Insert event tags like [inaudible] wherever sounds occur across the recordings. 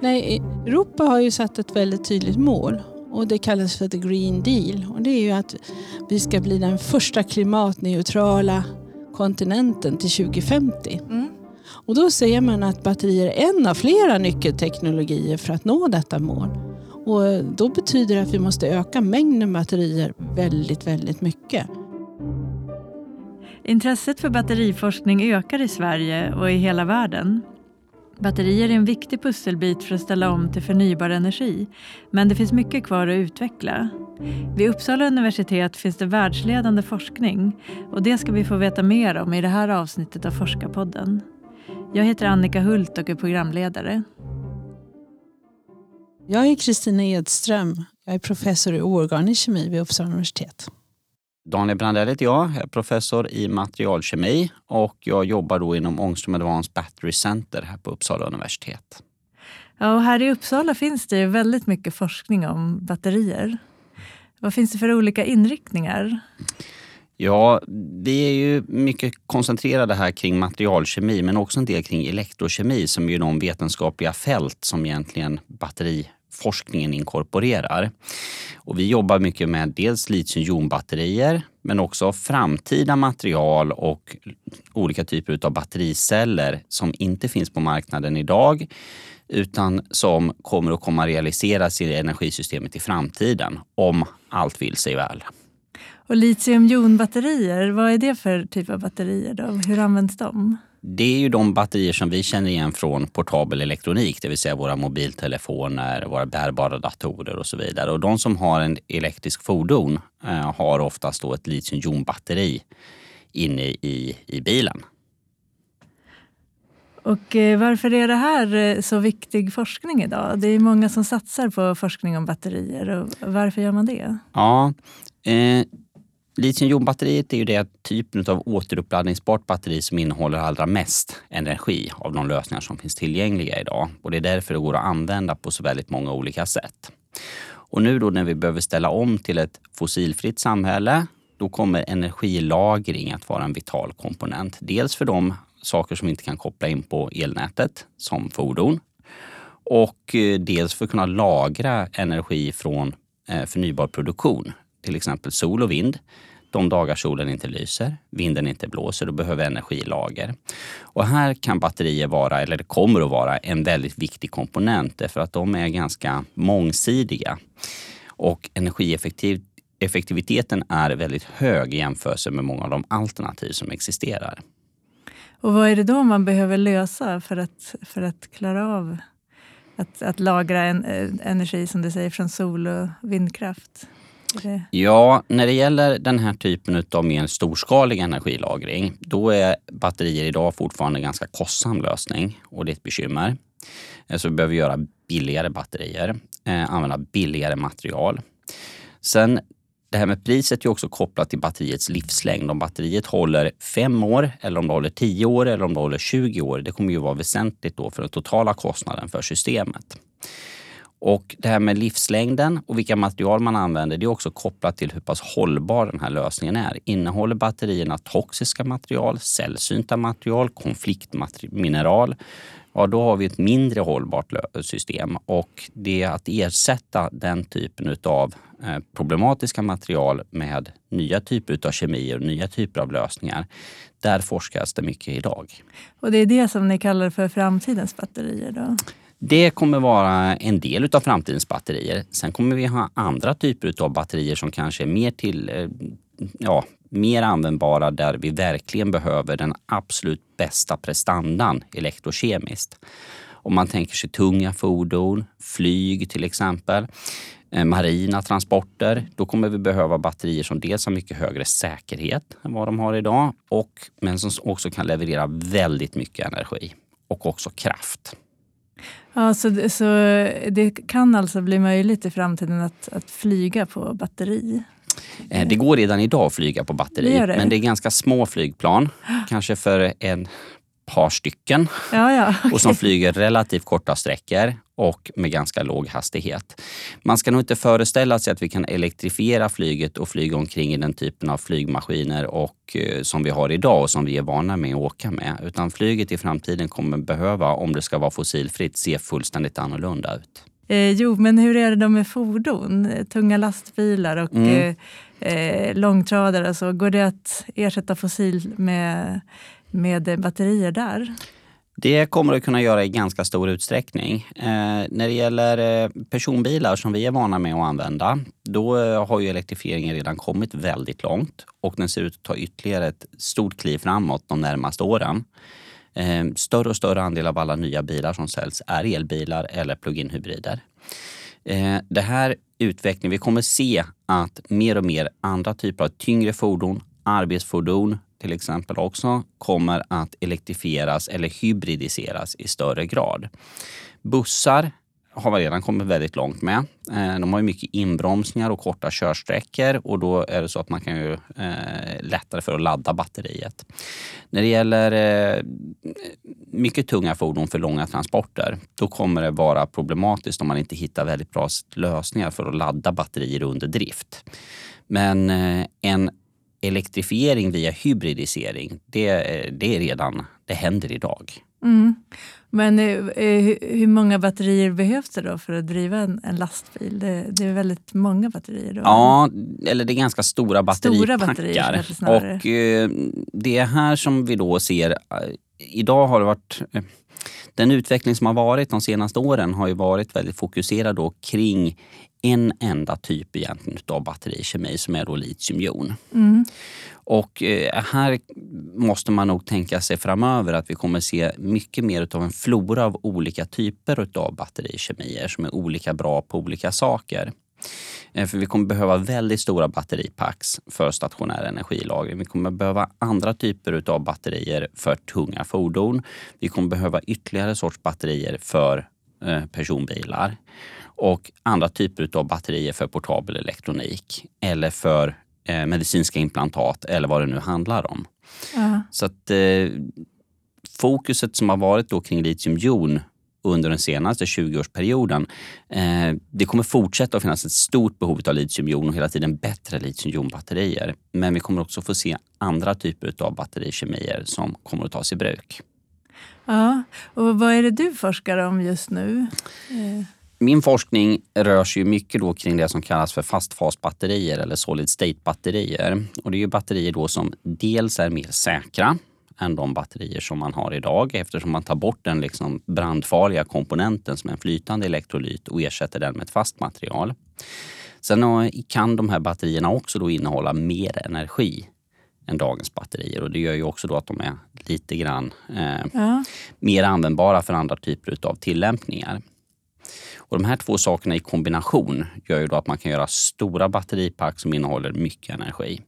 Nej, Europa har ju satt ett väldigt tydligt mål och det kallas för the green deal. Och det är ju att vi ska bli den första klimatneutrala kontinenten till 2050. Mm. Och då ser man att batterier är en av flera nyckelteknologier för att nå detta mål. Och då betyder det att vi måste öka mängden batterier väldigt, väldigt mycket. Intresset för batteriforskning ökar i Sverige och i hela världen. Batterier är en viktig pusselbit för att ställa om till förnybar energi. Men det finns mycket kvar att utveckla. Vid Uppsala universitet finns det världsledande forskning och det ska vi få veta mer om i det här avsnittet av Forskarpodden. Jag heter Annika Hult och är programledare. Jag är Kristina Edström. Jag är professor i oorganisk kemi vid Uppsala universitet. Daniel Brandell heter jag, jag är professor i materialkemi och jag jobbar då inom Ångström Advanced Battery Center här på Uppsala universitet. Ja, och här i Uppsala finns det väldigt mycket forskning om batterier. Vad finns det för olika inriktningar? Ja, vi är ju mycket koncentrerade här kring materialkemi men också en del kring elektrokemi som är de vetenskapliga fält som egentligen forskningen inkorporerar. Och vi jobbar mycket med dels litiumjonbatterier men också framtida material och olika typer av battericeller som inte finns på marknaden idag utan som kommer att komma realiseras i energisystemet i framtiden om allt vill sig väl. Och litiumjonbatterier, vad är det för typ av batterier? Då? Hur används de? Det är ju de batterier som vi känner igen från portabel elektronik, det vill säga våra mobiltelefoner, våra bärbara datorer och så vidare. Och de som har en elektrisk fordon eh, har oftast då ett litiumjonbatteri inne i, i bilen. Och eh, varför är det här eh, så viktig forskning idag? Det är många som satsar på forskning om batterier. Och varför gör man det? Ja, eh, Litiumjonbatteriet är ju det typen av återuppladdningsbart batteri som innehåller allra mest energi av de lösningar som finns tillgängliga idag. Och det är därför det går att använda på så väldigt många olika sätt. Och nu då när vi behöver ställa om till ett fossilfritt samhälle, då kommer energilagring att vara en vital komponent. Dels för de saker som vi inte kan koppla in på elnätet, som fordon. Och eh, dels för att kunna lagra energi från eh, förnybar produktion till exempel sol och vind. De dagar solen inte lyser, vinden inte blåser, då behöver energilager. Och här kan batterier vara, eller det kommer att vara, en väldigt viktig komponent därför att de är ganska mångsidiga. Och energieffektiviteten är väldigt hög i jämförelse med många av de alternativ som existerar. Och vad är det då man behöver lösa för att, för att klara av att, att lagra en, eh, energi som du säger från sol och vindkraft? Ja, när det gäller den här typen av mer storskalig energilagring, då är batterier idag fortfarande en ganska kostsam lösning och det är ett bekymmer. Eh, så vi behöver göra billigare batterier, eh, använda billigare material. Sen det här med priset är också kopplat till batteriets livslängd. Om batteriet håller fem år, eller om det håller tio år eller om det håller 20 år. Det kommer ju vara väsentligt då för den totala kostnaden för systemet. Och det här med livslängden och vilka material man använder, det är också kopplat till hur pass hållbar den här lösningen är. Innehåller batterierna toxiska material, sällsynta material, konfliktmineral, ja då har vi ett mindre hållbart system. Och det är att ersätta den typen av eh, problematiska material med nya typer av kemier och nya typer av lösningar. Där forskas det mycket idag. Och det är det som ni kallar för framtidens batterier? då? Det kommer vara en del av framtidens batterier. Sen kommer vi ha andra typer av batterier som kanske är mer, till, eh, ja, mer användbara där vi verkligen behöver den absolut bästa prestandan elektrokemiskt. Om man tänker sig tunga fordon, flyg till exempel, eh, marina transporter, då kommer vi behöva batterier som dels har mycket högre säkerhet än vad de har idag och men som också kan leverera väldigt mycket energi och också kraft. Ja, så, så det kan alltså bli möjligt i framtiden att, att flyga på batteri? Eh, det går redan idag att flyga på batteri, det det. men det är ganska små flygplan. Kanske för en par stycken Ja, ja. [laughs] och som flyger relativt korta sträckor och med ganska låg hastighet. Man ska nog inte föreställa sig att vi kan elektrifiera flyget och flyga omkring i den typen av flygmaskiner och, eh, som vi har idag och som vi är vana med att åka med. Utan flyget i framtiden kommer behöva, om det ska vara fossilfritt, se fullständigt annorlunda ut. Eh, jo, men hur är det då med fordon? Tunga lastbilar och Mm. eh, eh, långtradare. Så går det att ersätta fossil med, med eh, batterier där? Det kommer det kunna göra i ganska stor utsträckning. Eh, när det gäller eh, personbilar som vi är vana med att använda, då eh, har ju elektrifieringen redan kommit väldigt långt och den ser ut att ta ytterligare ett stort kliv framåt de närmaste åren. Eh, större och större andel av alla nya bilar som säljs är elbilar eller plug-in hybrider. Eh, det här utvecklingen, vi kommer se att mer och mer andra typer av tyngre fordon, arbetsfordon till exempel också, kommer att elektrifieras eller hybridiseras i större grad. Bussar har vi redan kommit väldigt långt med. Eh, de har ju mycket inbromsningar och korta körsträckor och då är det så att man kan ju eh, lättare för att ladda batteriet. När det gäller eh, mycket tunga fordon för långa transporter, då kommer det vara problematiskt om man inte hittar väldigt bra lösningar för att ladda batterier under drift. Men en elektrifiering via hybridisering, det, det är redan, det händer idag. Mm. Men eh, eh, hur- många batterier behövs det då för att driva en, en lastbil? Det, det är väldigt många batterier. Då. Ja, eller det är ganska stora Stora batteripackar. batterier kanske snarare. och eh, det är här som vi då ser, eh, idag har det varit eh, den utveckling som har varit de senaste åren har ju varit väldigt fokuserad då kring en enda typ egentligen av batterikemi som är då litiumjon. Mm. Och eh, här måste man nog tänka sig framöver att vi kommer se mycket mer av en flora av olika typer av batterikemier som är olika bra på olika saker. Eh, För vi kommer behöva väldigt stora batteripacks för stationär energilagring. Vi kommer behöva andra typer av batterier för tunga fordon. Vi kommer behöva ytterligare sorts batterier för personbilar och andra typer av batterier för portabel elektronik eller för eh, medicinska implantat eller vad det nu handlar om. Ja. Så att eh, fokuset som har varit då kring litiumjon under den senaste 20-årsperioden, eh, det kommer fortsätta att finnas ett stort behov av litiumjon och hela tiden bättre litiumjonbatterier. Men vi kommer också få se andra typer av batterikemier som kommer att tas i bruk ja. Och vad är det du forskar om just nu? Eh. Min forskning rör sig mycket då kring det som kallas för fastfasbatterier eller solid state-batterier. Och det är ju batterier då som dels är mer säkra än de batterier som man har idag eftersom man tar bort den liksom brandfarliga komponenten som är en flytande elektrolyt och ersätter den med ett fast material. Sen kan de här batterierna också då innehålla mer energi än dagens batterier och det gör ju också då att de är lite grann eh, ja. mer användbara för andra typer av tillämpningar. Och de här två sakerna i kombination gör ju då att man kan göra stora batteripack som innehåller mycket energi.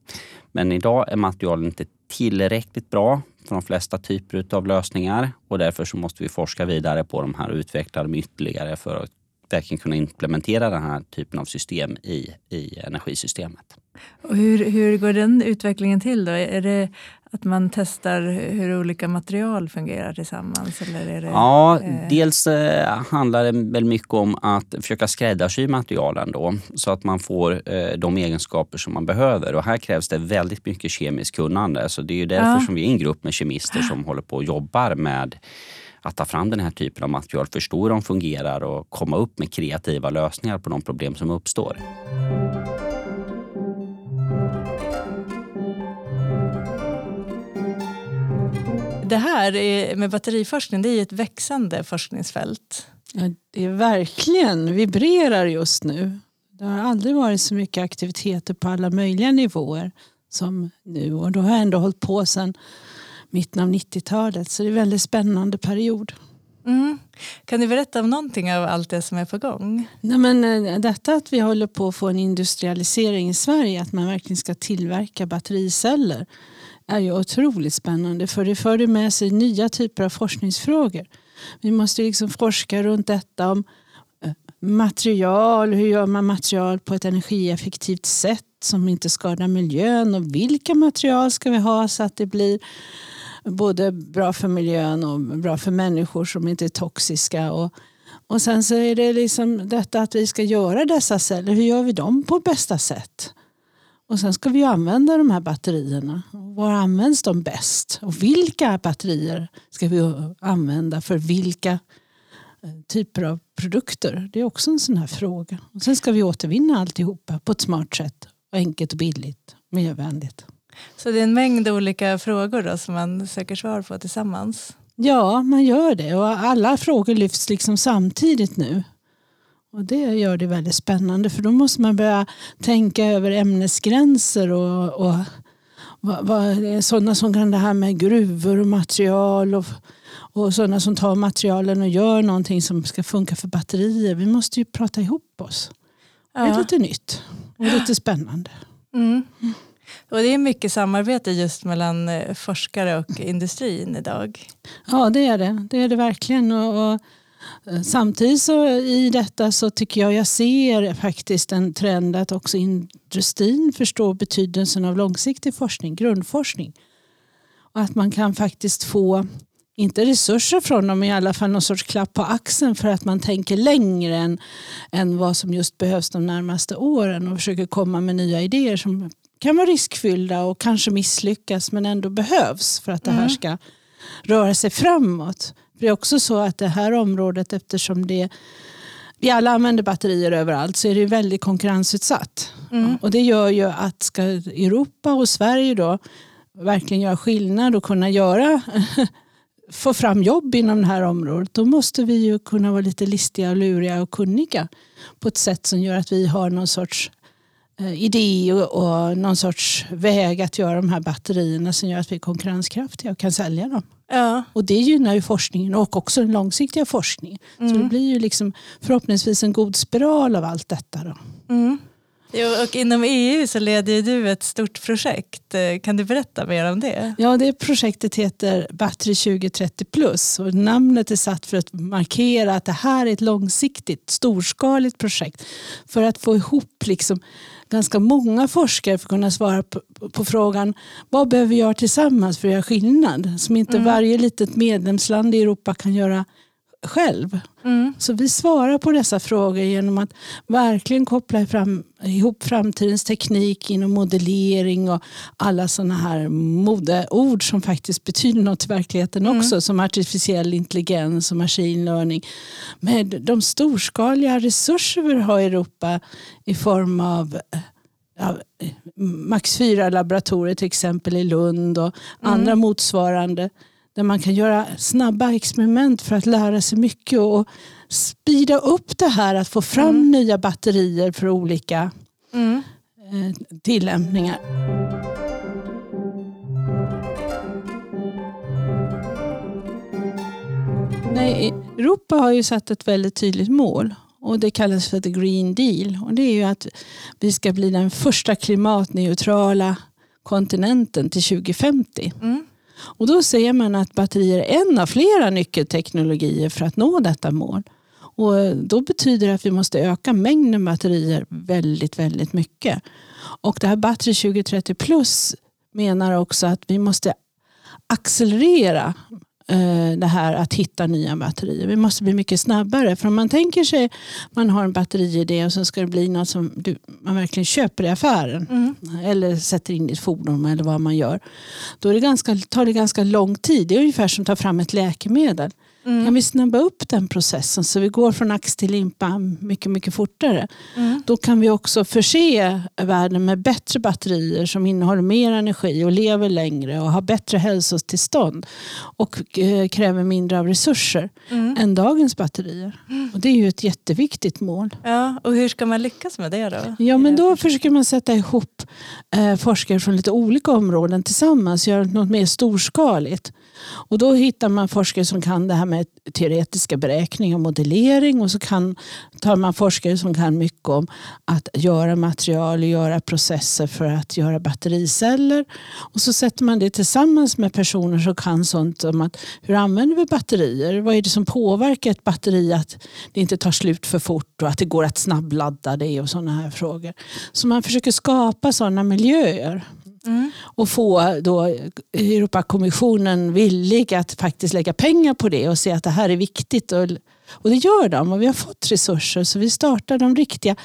Men idag är materialen inte tillräckligt bra för de flesta typer av lösningar och därför så måste vi forska vidare på de här och utveckla dem ytterligare för att verkligen kunna implementera den här typen av system i, i energisystemet. Och hur, hur går den utvecklingen till då? Är det att man testar hur olika material fungerar tillsammans? Eller är det, Ja, eh, dels eh, handlar det väl mycket om att försöka skräddarsy materialen då så att man får eh, de egenskaper som man behöver. Och här krävs det väldigt mycket kemiskt kunnande. Så det är ju därför Ja. som vi är en grupp med kemister som håller på och jobbar med att ta fram den här typen av material, förstå hur de fungerar och komma upp med kreativa lösningar på de problem som uppstår. Det här är, med batteriforskning det är ett växande forskningsfält. Ja, det är verkligen vibrerar just nu. Det har aldrig varit så mycket aktiviteter på alla möjliga nivåer som nu. Och då har jag ändå hållit på sedan mitten av 90-talet. Så det är en väldigt spännande period. Mm. Kan du berätta om någonting av allt det som är på gång? Nej, men, eh, detta att vi håller på att få en industrialisering i Sverige, att man verkligen ska tillverka battericeller, är ju otroligt spännande. För det för med sig nya typer av forskningsfrågor. Vi måste liksom forska runt detta om eh, material, hur gör man material på ett energieffektivt sätt som inte skadar miljön och vilka material ska vi ha så att det blir både bra för miljön och bra för människor som inte är toxiska. Och, och sen så är det liksom detta att vi ska göra dessa celler, hur gör vi dem på bästa sätt? Och sen ska vi använda de här batterierna. Var används de bäst? Och vilka batterier ska vi använda för vilka eh, typer av produkter? Det är också en sån här fråga. Och sen ska vi återvinna alltihopa på ett smart sätt. Enkelt och billigt, miljövänligt. Så det är en mängd olika frågor då som man söker svar på tillsammans? Ja, man gör det. Och alla frågor lyfts liksom samtidigt nu. Och Det gör det väldigt spännande för då måste man börja tänka över ämnesgränser och, och vad, vad, sådana som kan det här med gruvor och material och, och sådana som tar materialen och gör någonting som ska funka för batterier. Vi måste ju prata ihop oss. Ja. Det är lite nytt och lite spännande. Mm. Och det är mycket samarbete just mellan eh, forskare och industrin idag. Ja det är det. Det är det verkligen. Och, och samtidigt så i detta så tycker jag jag ser faktiskt en trend att också industrin förstår betydelsen av långsiktig forskning, grundforskning. Och att man kan faktiskt få, inte resurser från dem, men i alla fall någon sorts klapp på axeln för att man tänker längre än, än vad som just behövs de närmaste åren och försöker komma med nya idéer som kan vara riskfyllda och kanske misslyckas men ändå behövs för att det här mm. ska röra sig framåt. Det är också så att det här området, eftersom det vi alla använder batterier överallt så är det väldigt konkurrensutsatt. Mm. Och det gör ju att ska Europa och Sverige då verkligen göra skillnad och kunna göra [laughs] få fram jobb inom det här området, då måste vi ju kunna vara lite listiga, luriga och kunniga på ett sätt som gör att vi har någon sorts eh, idé och, och någon sorts väg att göra de här batterierna som gör att vi är konkurrenskraftiga och kan sälja dem. Ja. Och det gynnar ju forskningen och också den långsiktiga forskningen. Mm. Så det blir ju liksom förhoppningsvis en god spiral av allt detta. Då. Mm. Jo, och inom EU så leder du ett stort projekt. Eh, kan du berätta mer om det? Ja, det projektet heter Battery 2030 plus och namnet är satt för att markera att det här är ett långsiktigt, storskaligt projekt för att få ihop liksom ganska många forskare för att kunna svara på, på frågan vad behöver vi göra tillsammans för att göra skillnad? Som inte mm. varje litet medlemsland i Europa kan göra själv. Mm. Så vi svarar på dessa frågor genom att verkligen koppla fram, ihop framtidens teknik inom modellering och alla sådana här modeord som faktiskt betyder något i verkligheten mm. också som artificiell intelligens och machine learning. Med de storskaliga resurser vi har i Europa i form av ja, Max 4-laboratorier till exempel i Lund och mm. andra motsvarande där man kan göra snabba experiment för att lära sig mycket och speeda upp det här att få fram mm. nya batterier för olika mm. eh, tillämpningar. Nej, Europa har ju satt ett väldigt tydligt mål och det kallas för the green deal. Och det är ju att vi ska bli den första klimatneutrala kontinenten till 2050. Mm. Och då ser man att batterier är en av flera nyckelteknologier för att nå detta mål. Och då betyder det att vi måste öka mängden batterier väldigt, väldigt mycket. Och det här Battery 2030 Plus menar också att vi måste accelerera det här att hitta nya batterier. Vi måste bli mycket snabbare. För om man tänker sig man har en batteriidé och så ska det bli något som du, man verkligen köper i affären. Mm. Eller sätter in i ett fordon eller vad man gör. Då är det ganska, tar det ganska lång tid. Det är ungefär som att ta fram ett läkemedel. Mm. Kan vi snabba upp den processen så vi går från ax till limpa mycket, mycket fortare. Mm. Då kan vi också förse världen med bättre batterier som innehåller mer energi och lever längre och har bättre hälsotillstånd och eh, kräver mindre av resurser mm. än dagens batterier. Mm. Och det är ju ett jätteviktigt mål. Ja, och hur ska man lyckas med det då? Ja, men då försöker man sätta ihop eh, forskare från lite olika områden tillsammans, göra något mer storskaligt. Och då hittar man forskare som kan det här med teoretiska beräkningar och modellering och så kan, tar man forskare som kan mycket om att göra material och göra processer för att göra battericeller. Och så sätter man det tillsammans med personer som kan sånt om att hur använder vi batterier? Vad är det som påverkar ett batteri att det inte tar slut för fort och att det går att snabbladda det och sådana här frågor. Så man försöker skapa sådana miljöer Mm. och få då Europakommissionen villig att faktiskt lägga pengar på det och se att det här är viktigt. Och, och det gör de och vi har fått resurser så vi startar de riktiga.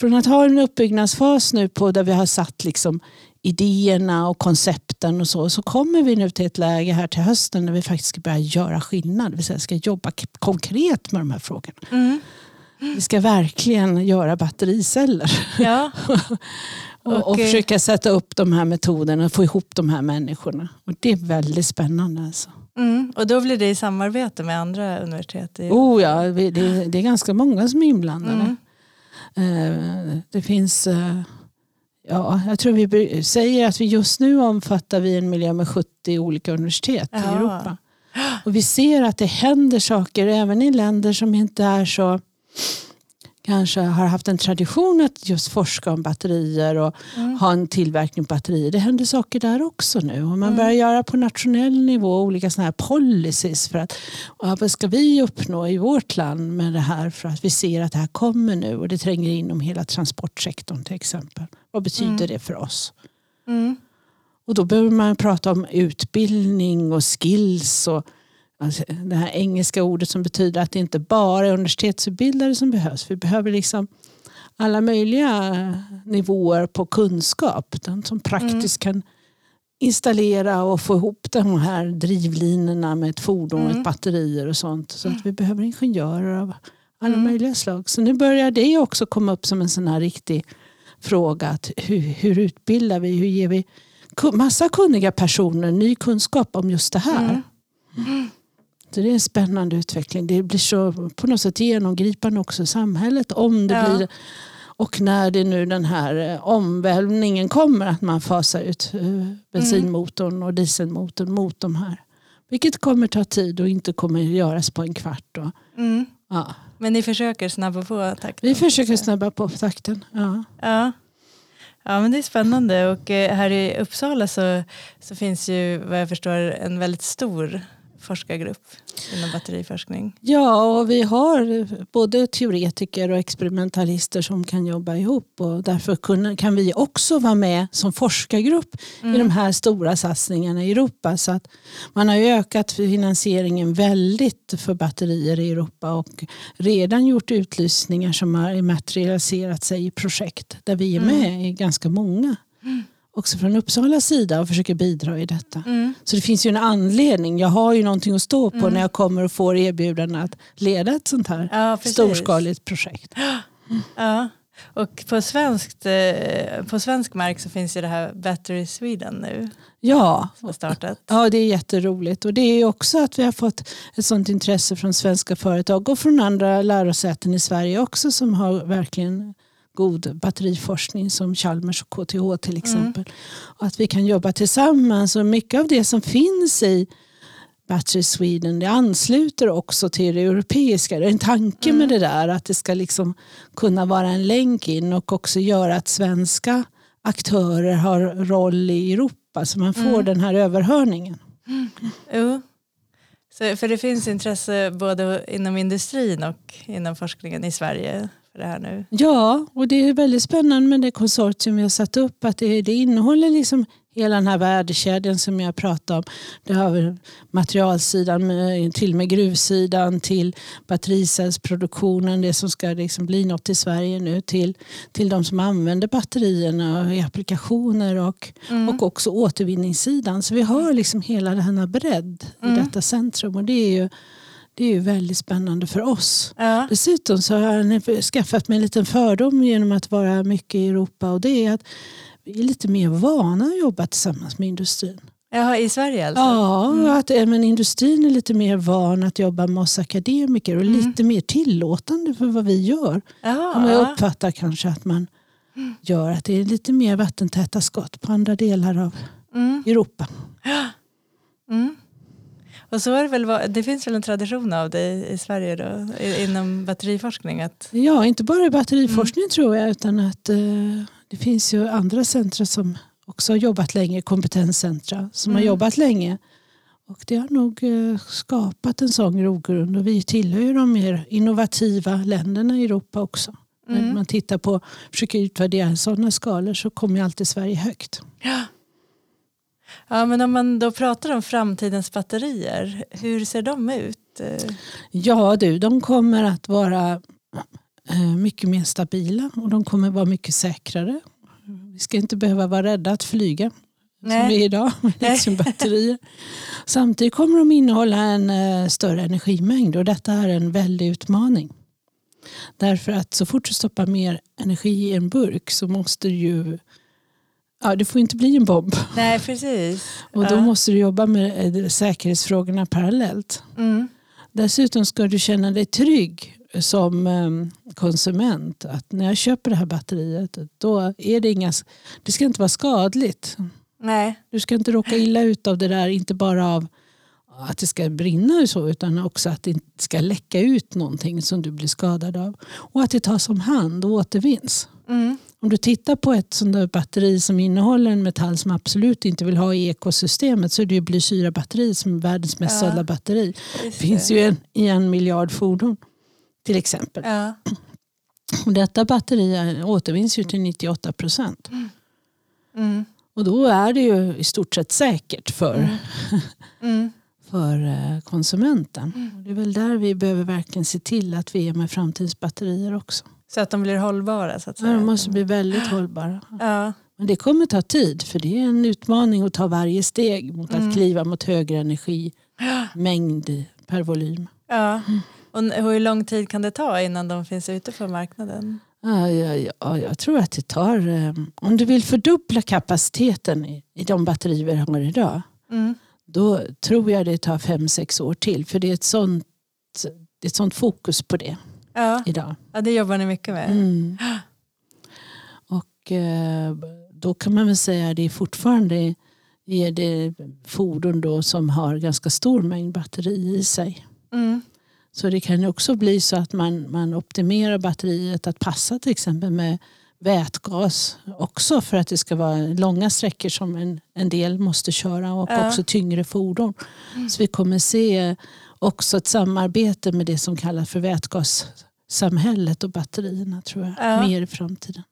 Från att ha en uppbyggnadsfas nu på där vi har satt liksom idéerna och koncepten och så, så kommer vi nu till ett läge här till hösten när vi faktiskt ska börja göra skillnad. Det vill säga ska jobba konkret med de här frågorna. Mm. Vi ska verkligen göra battericeller Ja. [laughs] och, och eh, försöka sätta upp de här metoderna och få ihop de här människorna. Och det är väldigt spännande. Alltså. Mm. Och då blir det i samarbete med andra universitet? I... Oh ja, det, det är ganska många som är inblandade. Mm. Eh, Det finns, eh, ja, jag tror vi säger att vi just nu omfattar vi en miljö med 70 olika universitet i Ja. Europa. Och vi ser att det händer saker även i länder som inte är så kanske har haft en tradition att just forska om batterier och Mm. ha en tillverkning av batterier. Det händer saker där också nu. Och man Mm. börjar göra på nationell nivå olika såna här policies för att vad ska vi uppnå i vårt land med det här för att vi ser att det här kommer nu och det tränger in om hela transportsektorn till exempel. Vad betyder Mm. det för oss? Mm. Och då behöver man prata om utbildning och skills och alltså, det här engelska ordet som betyder att det inte bara är universitetsutbildare som behövs. Vi behöver liksom alla möjliga nivåer på kunskap. Den som praktiskt kan installera och få ihop de här drivlinorna med ett fordon Mm. ett batterier och sånt. Så att vi behöver ingenjörer av alla Mm. möjliga slag. Så nu börjar det också komma upp som en sån här riktig fråga. Att hur, hur utbildar vi? Hur ger vi massa kunniga personer ny kunskap om just det här? Mm. Så det är en spännande utveckling. Det blir så på något sätt genomgripande också i samhället. Om det Ja. blir, och när det nu den här eh, omvälvningen kommer att man fasar ut eh, bensinmotorn och dieselmotorn mot de här. Vilket kommer ta tid och inte kommer göras på en kvart. Då. Mm. Ja. Men ni försöker snabba på takten? Vi försöker snabba på takten. Ja. Ja. ja, men det är spännande. Och eh, här i Uppsala så, så finns ju vad jag förstår en väldigt stor forskargrupp inom batteriforskning. Ja, och vi har både teoretiker och experimentalister som kan jobba ihop och därför kan vi också vara med som forskargrupp i de här stora satsningarna i Europa. Så att man har ökat finansieringen väldigt för batterier i Europa och redan gjort utlysningar som har materialiserat sig i projekt där vi är med i ganska många. Också från Uppsala sida och försöker bidra i detta. Mm. Så det finns ju en anledning. Jag har ju någonting att stå på när jag kommer och får erbjudanden att leda ett sånt här Ja, storskaligt projekt. [gasps] Ja. Och på, svenskt, eh, på svensk mark så finns ju det här Battery Sweden nu Ja, ja, det är jätteroligt. Och det är ju också att vi har fått ett sånt intresse från svenska företag och från andra lärosäten i Sverige också som har verkligen god batteriforskning som Chalmers och KTH till exempel. Och att vi kan jobba tillsammans och mycket av det som finns i Battery Sweden det ansluter också till det europeiska. Det är en tanke med det där att det ska liksom kunna vara en länk in och också göra att svenska aktörer har roll i Europa så man får den här överhörningen. Jo. Så, för det finns intresse både inom industrin och inom forskningen i Sverige för det här nu. Ja, och det är väldigt spännande med det konsortium vi har satt upp. Att det, det innehåller liksom hela den här värdekedjan som jag pratade om. Det har materialsidan med, till med gruvsidan till battericellsproduktionen, det som ska liksom bli något i Sverige nu till, till de som använder batterierna i applikationer och, och också återvinningssidan. Så vi har liksom hela denna bredd i detta centrum och det är ju, det är ju väldigt spännande för oss. Ja. Dessutom så har jag skaffat mig en liten fördom genom att vara mycket i Europa och det är att vi är lite mer vana att jobba tillsammans med industrin. Jaha, i Sverige alltså? Ja, att även industrin är lite mer van att jobba med oss akademiker och lite mer tillåtande för vad vi gör. Jaha, Om jag ja. uppfattar kanske att man gör att det är lite mer vattentäta skott på andra delar av Mm, Europa. mm. Och så är det, väl, det finns väl en tradition av det i Sverige då, inom batteriforskning? Att, Ja, inte bara i batteriforskning tror jag utan att eh, det finns ju andra centra som också har jobbat länge, kompetenscentra som har Mm. jobbat länge. Och det har nog eh, skapat en sån grogrund och vi tillhör ju de mer innovativa länderna i Europa också. När Mm. man tittar på, försöker utvärdera sådana skalor så kommer alltid Sverige högt. ja. Ja, men om man då pratar om framtidens batterier, hur ser de ut? Ja du, de kommer att vara eh, mycket mer stabila och de kommer vara mycket säkrare. Vi ska inte behöva vara rädda att flyga Nej. som vi är idag [laughs] med litiumbatterier. Samtidigt kommer de innehålla en eh, större energimängd och detta är en väldig utmaning. Därför att så fort du stoppar mer energi i en burk så måste du ju Ja, det får inte bli en bomb. Nej, precis. [laughs] Och då Ja. måste du jobba med eh, säkerhetsfrågorna parallellt. Mm. Dessutom ska du känna dig trygg som eh, konsument. Att när jag köper det här batteriet, då är det inga... Det ska inte vara skadligt. Nej. Du ska inte råka illa ut av det där, inte bara av att det ska brinna och så, utan också att det inte ska läcka ut någonting som du blir skadad av. Och att det tas om hand och återvinns. Mm. Om du tittar på ett sånt där batteri som innehåller en metall som absolut inte vill ha i ekosystemet så är det ju blysyrabatteri som är världens mest Ja. sålda batteri. Det finns ju en, i en miljard fordon till exempel. Ja. Och detta batteri återvinns ju till 98 procent. Mm. Och då är det ju i stort sett säkert för, Mm. [laughs] Mm. för eh, konsumenten. Och det är väl där vi behöver verkligen se till att vi är med framtidens batterier också. Så att de blir hållbara så att Ja, säga. de måste bli väldigt hållbara. Ja. Men det kommer ta tid för det är en utmaning att ta varje steg mot att Mm. kliva mot högre energimängd per volym. Ja. Och hur lång tid kan det ta innan de finns ute på marknaden? Ja, ja, ja, jag tror att det tar, eh, om du vill fördubbla kapaciteten i, i de batterier vi har idag, Mm. då tror jag det tar fem sex år till. För det är ett sånt, det är ett sånt fokus på det Ja. idag. ja, det jobbar ni mycket med. Mm. Och eh, då kan man väl säga att det är fortfarande är det fordon då som har ganska stor mängd batteri i sig. Mm. Så det kan också bli så att man, man optimerar batteriet att passa till exempel med vätgas också för att det ska vara långa sträckor som en, en del måste köra och Ja. också tyngre fordon. Så vi kommer se också ett samarbete med det som kallas för vätgassamhället och batterierna tror jag, Ja. mer i framtiden.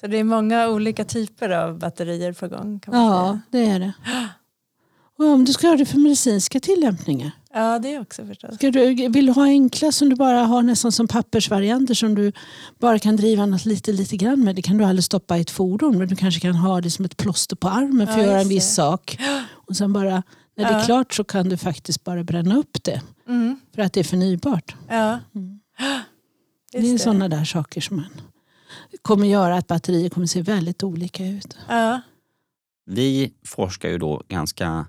Så det är många olika typer av batterier på gång. Kan man Ja, säga. det är det. Och om du ska ha det för medicinska tillämpningar. ja, det också förstås. Ska du, vill du ha enkla som du bara har nästan som pappersvarianter som du bara kan driva något lite, lite grann med. Det kan du aldrig stoppa i ett fordon men du kanske kan ha det som ett plåster på armen för Ja, att göra en viss det. sak. Och sen bara, när det är klart så kan du faktiskt bara bränna upp det Mm. för att det är förnybart. Ja. Mm. [gasps] Det är sådana där saker som man kommer göra att batterier kommer se väldigt olika ut. Ja. Vi forskar ju då ganska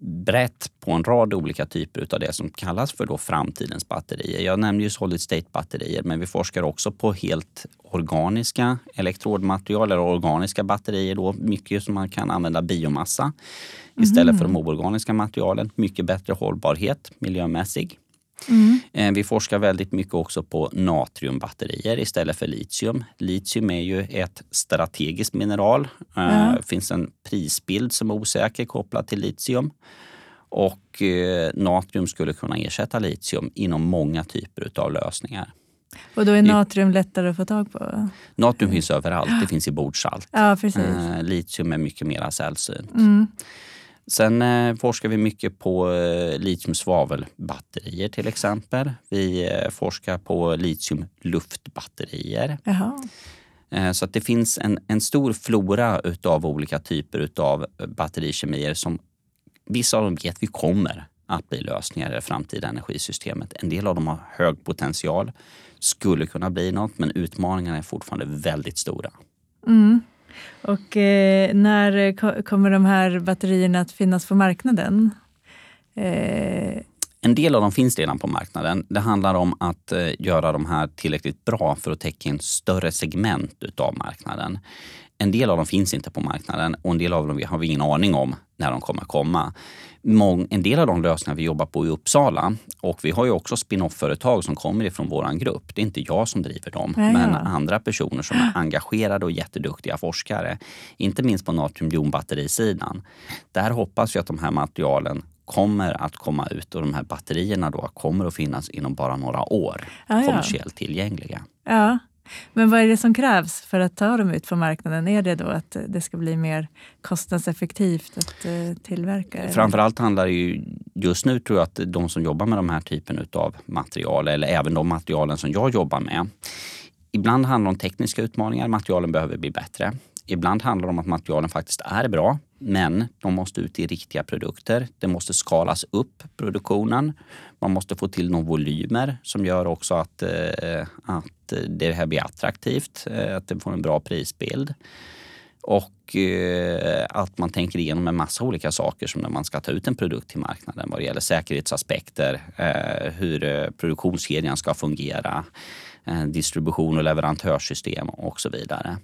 brett på en rad olika typer av det som kallas för då framtidens batterier. Jag nämnde ju solid state batterier men vi forskar också på helt organiska elektrodmaterial eller organiska batterier. Då. Mycket som man kan använda biomassa istället för de oorganiska materialen. Mycket bättre hållbarhet miljömässig. Mm. Eh, Vi forskar väldigt mycket också på natriumbatterier istället för litium. Litium är ju ett strategiskt mineral. Eh, Ja. Det finns en prisbild som är osäker kopplad till litium. Och eh, natrium skulle kunna ersätta litium inom många typer av lösningar. Och då är natrium lättare att få tag på? Natrium finns överallt, det finns i bordsalt. Ja, precis. Eh, litium är mycket mer sällsynt. Mm. Sen eh, forskar vi mycket på eh, litium-svavelbatterier till exempel. Vi eh, forskar på litium-luftbatterier. Eh, så att det finns en, en stor flora utav olika typer utav batterikemier som vissa av dem vet vi kommer att bli lösningar i det framtida energisystemet. En del av dem har hög potential, skulle kunna bli något, men utmaningarna är fortfarande väldigt stora. Mm. Och eh, när kommer de här batterierna att finnas på marknaden? Eh, En del av dem finns redan på marknaden. Det handlar om att eh, göra de här tillräckligt bra för att täcka en större segment utav marknaden. En del av dem finns inte på marknaden och en del av dem har vi ingen aning om när de kommer komma. Mång, en del av de lösningar vi jobbar på i Uppsala och vi har ju också spin-off-företag som kommer ifrån vår grupp. Det är inte jag som driver dem, Ja, ja. men andra personer som är engagerade och jätteduktiga forskare. Inte minst på natriumjonbatterisidan. Där hoppas vi att de här materialen kommer att komma ut och de här batterierna då kommer att finnas inom bara några år ja. kommersiellt tillgängliga. ja. Men vad är det som krävs för att ta dem ut på marknaden? Är det då att eh, det ska bli mer kostnadseffektivt att eh, tillverka? Framförallt handlar det ju, just nu tror jag att de som jobbar med de här typen av material, eller även de materialen som jag jobbar med. Ibland handlar det om tekniska utmaningar, materialen behöver bli bättre. Ibland handlar det om att materialen faktiskt är bra, men de måste ut i riktiga produkter. Det måste skalas upp produktionen. Man måste få till några volymer som gör också att, eh, att det här blir attraktivt, eh, att det får en bra prisbild. Och eh, att man tänker igenom en massa olika saker som när man ska ta ut en produkt till marknaden vad det gäller säkerhetsaspekter, hur produktionskedjan ska fungera, distribution och leverantörssystem och så vidare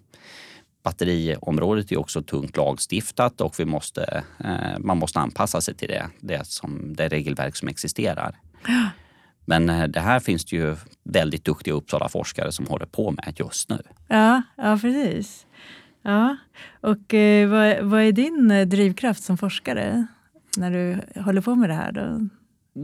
batteriområdet är också tungt lagstiftat och vi måste, eh, man måste anpassa sig till det, det, som, det regelverk som existerar. Men eh, det här finns det ju väldigt duktiga Uppsala-forskare som håller på med just nu. Ja, ja precis. Ja. Och eh, vad, vad är din eh, drivkraft som forskare när du håller på med det här? Då?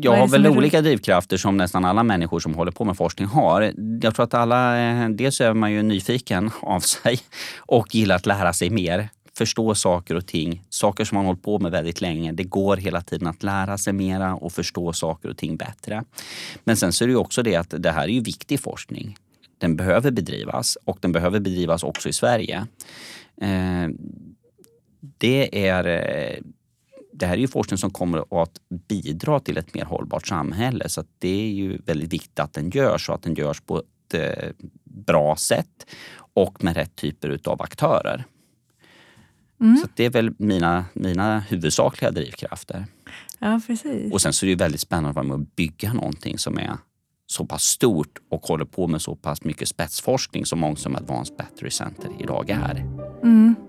Jag har väl olika drivkrafter som nästan alla människor som håller på med forskning har. Jag tror att alla, eh, dels är man ju nyfiken [laughs] av sig och gillar att lära sig mer. Förstå saker och ting, saker som man hållit på med väldigt länge. Det går hela tiden att lära sig mera och förstå saker och ting bättre. Men sen så är det ju också det att det här är ju viktig forskning. Den behöver bedrivas och den behöver bedrivas också i Sverige. Eh, det är eh, det här är ju forskning som kommer att bidra till ett mer hållbart samhälle. Så det är ju väldigt viktigt att den görs och att den görs på ett eh, bra sätt och med rätt typer av aktörer. Mm. Så det är väl mina, mina huvudsakliga drivkrafter. Ja, precis. Och sen så är det väldigt spännande att vara med och bygga någonting som är så pass stort och håller på med så pass mycket spetsforskning som många som Advanced Battery Center idag är. Mm. [gasps]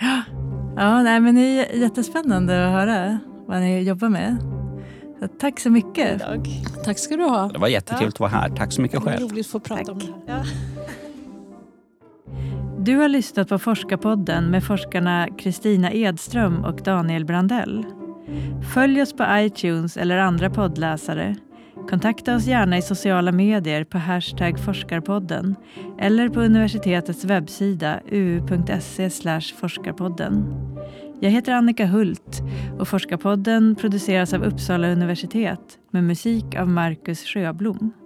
Ja. Ja, nej, men det är jättespännande att höra vad ni jobbar med. Så tack så mycket. Dag. Tack ska du ha. Det var jättekul ja. att vara här. Tack så mycket själv. Det var roligt att få prata tack. om det här. Ja. Du har lyssnat på Forskarpodden med forskarna Kristina Edström och Daniel Brandell. Följ oss på iTunes eller andra poddläsare Kontakta oss gärna i sociala medier på hashtag forskarpodden eller på universitetets webbsida uu.se forskarpodden. Jag heter Annika Hult och Forskarpodden produceras av Uppsala universitet med musik av Marcus Sjöblom.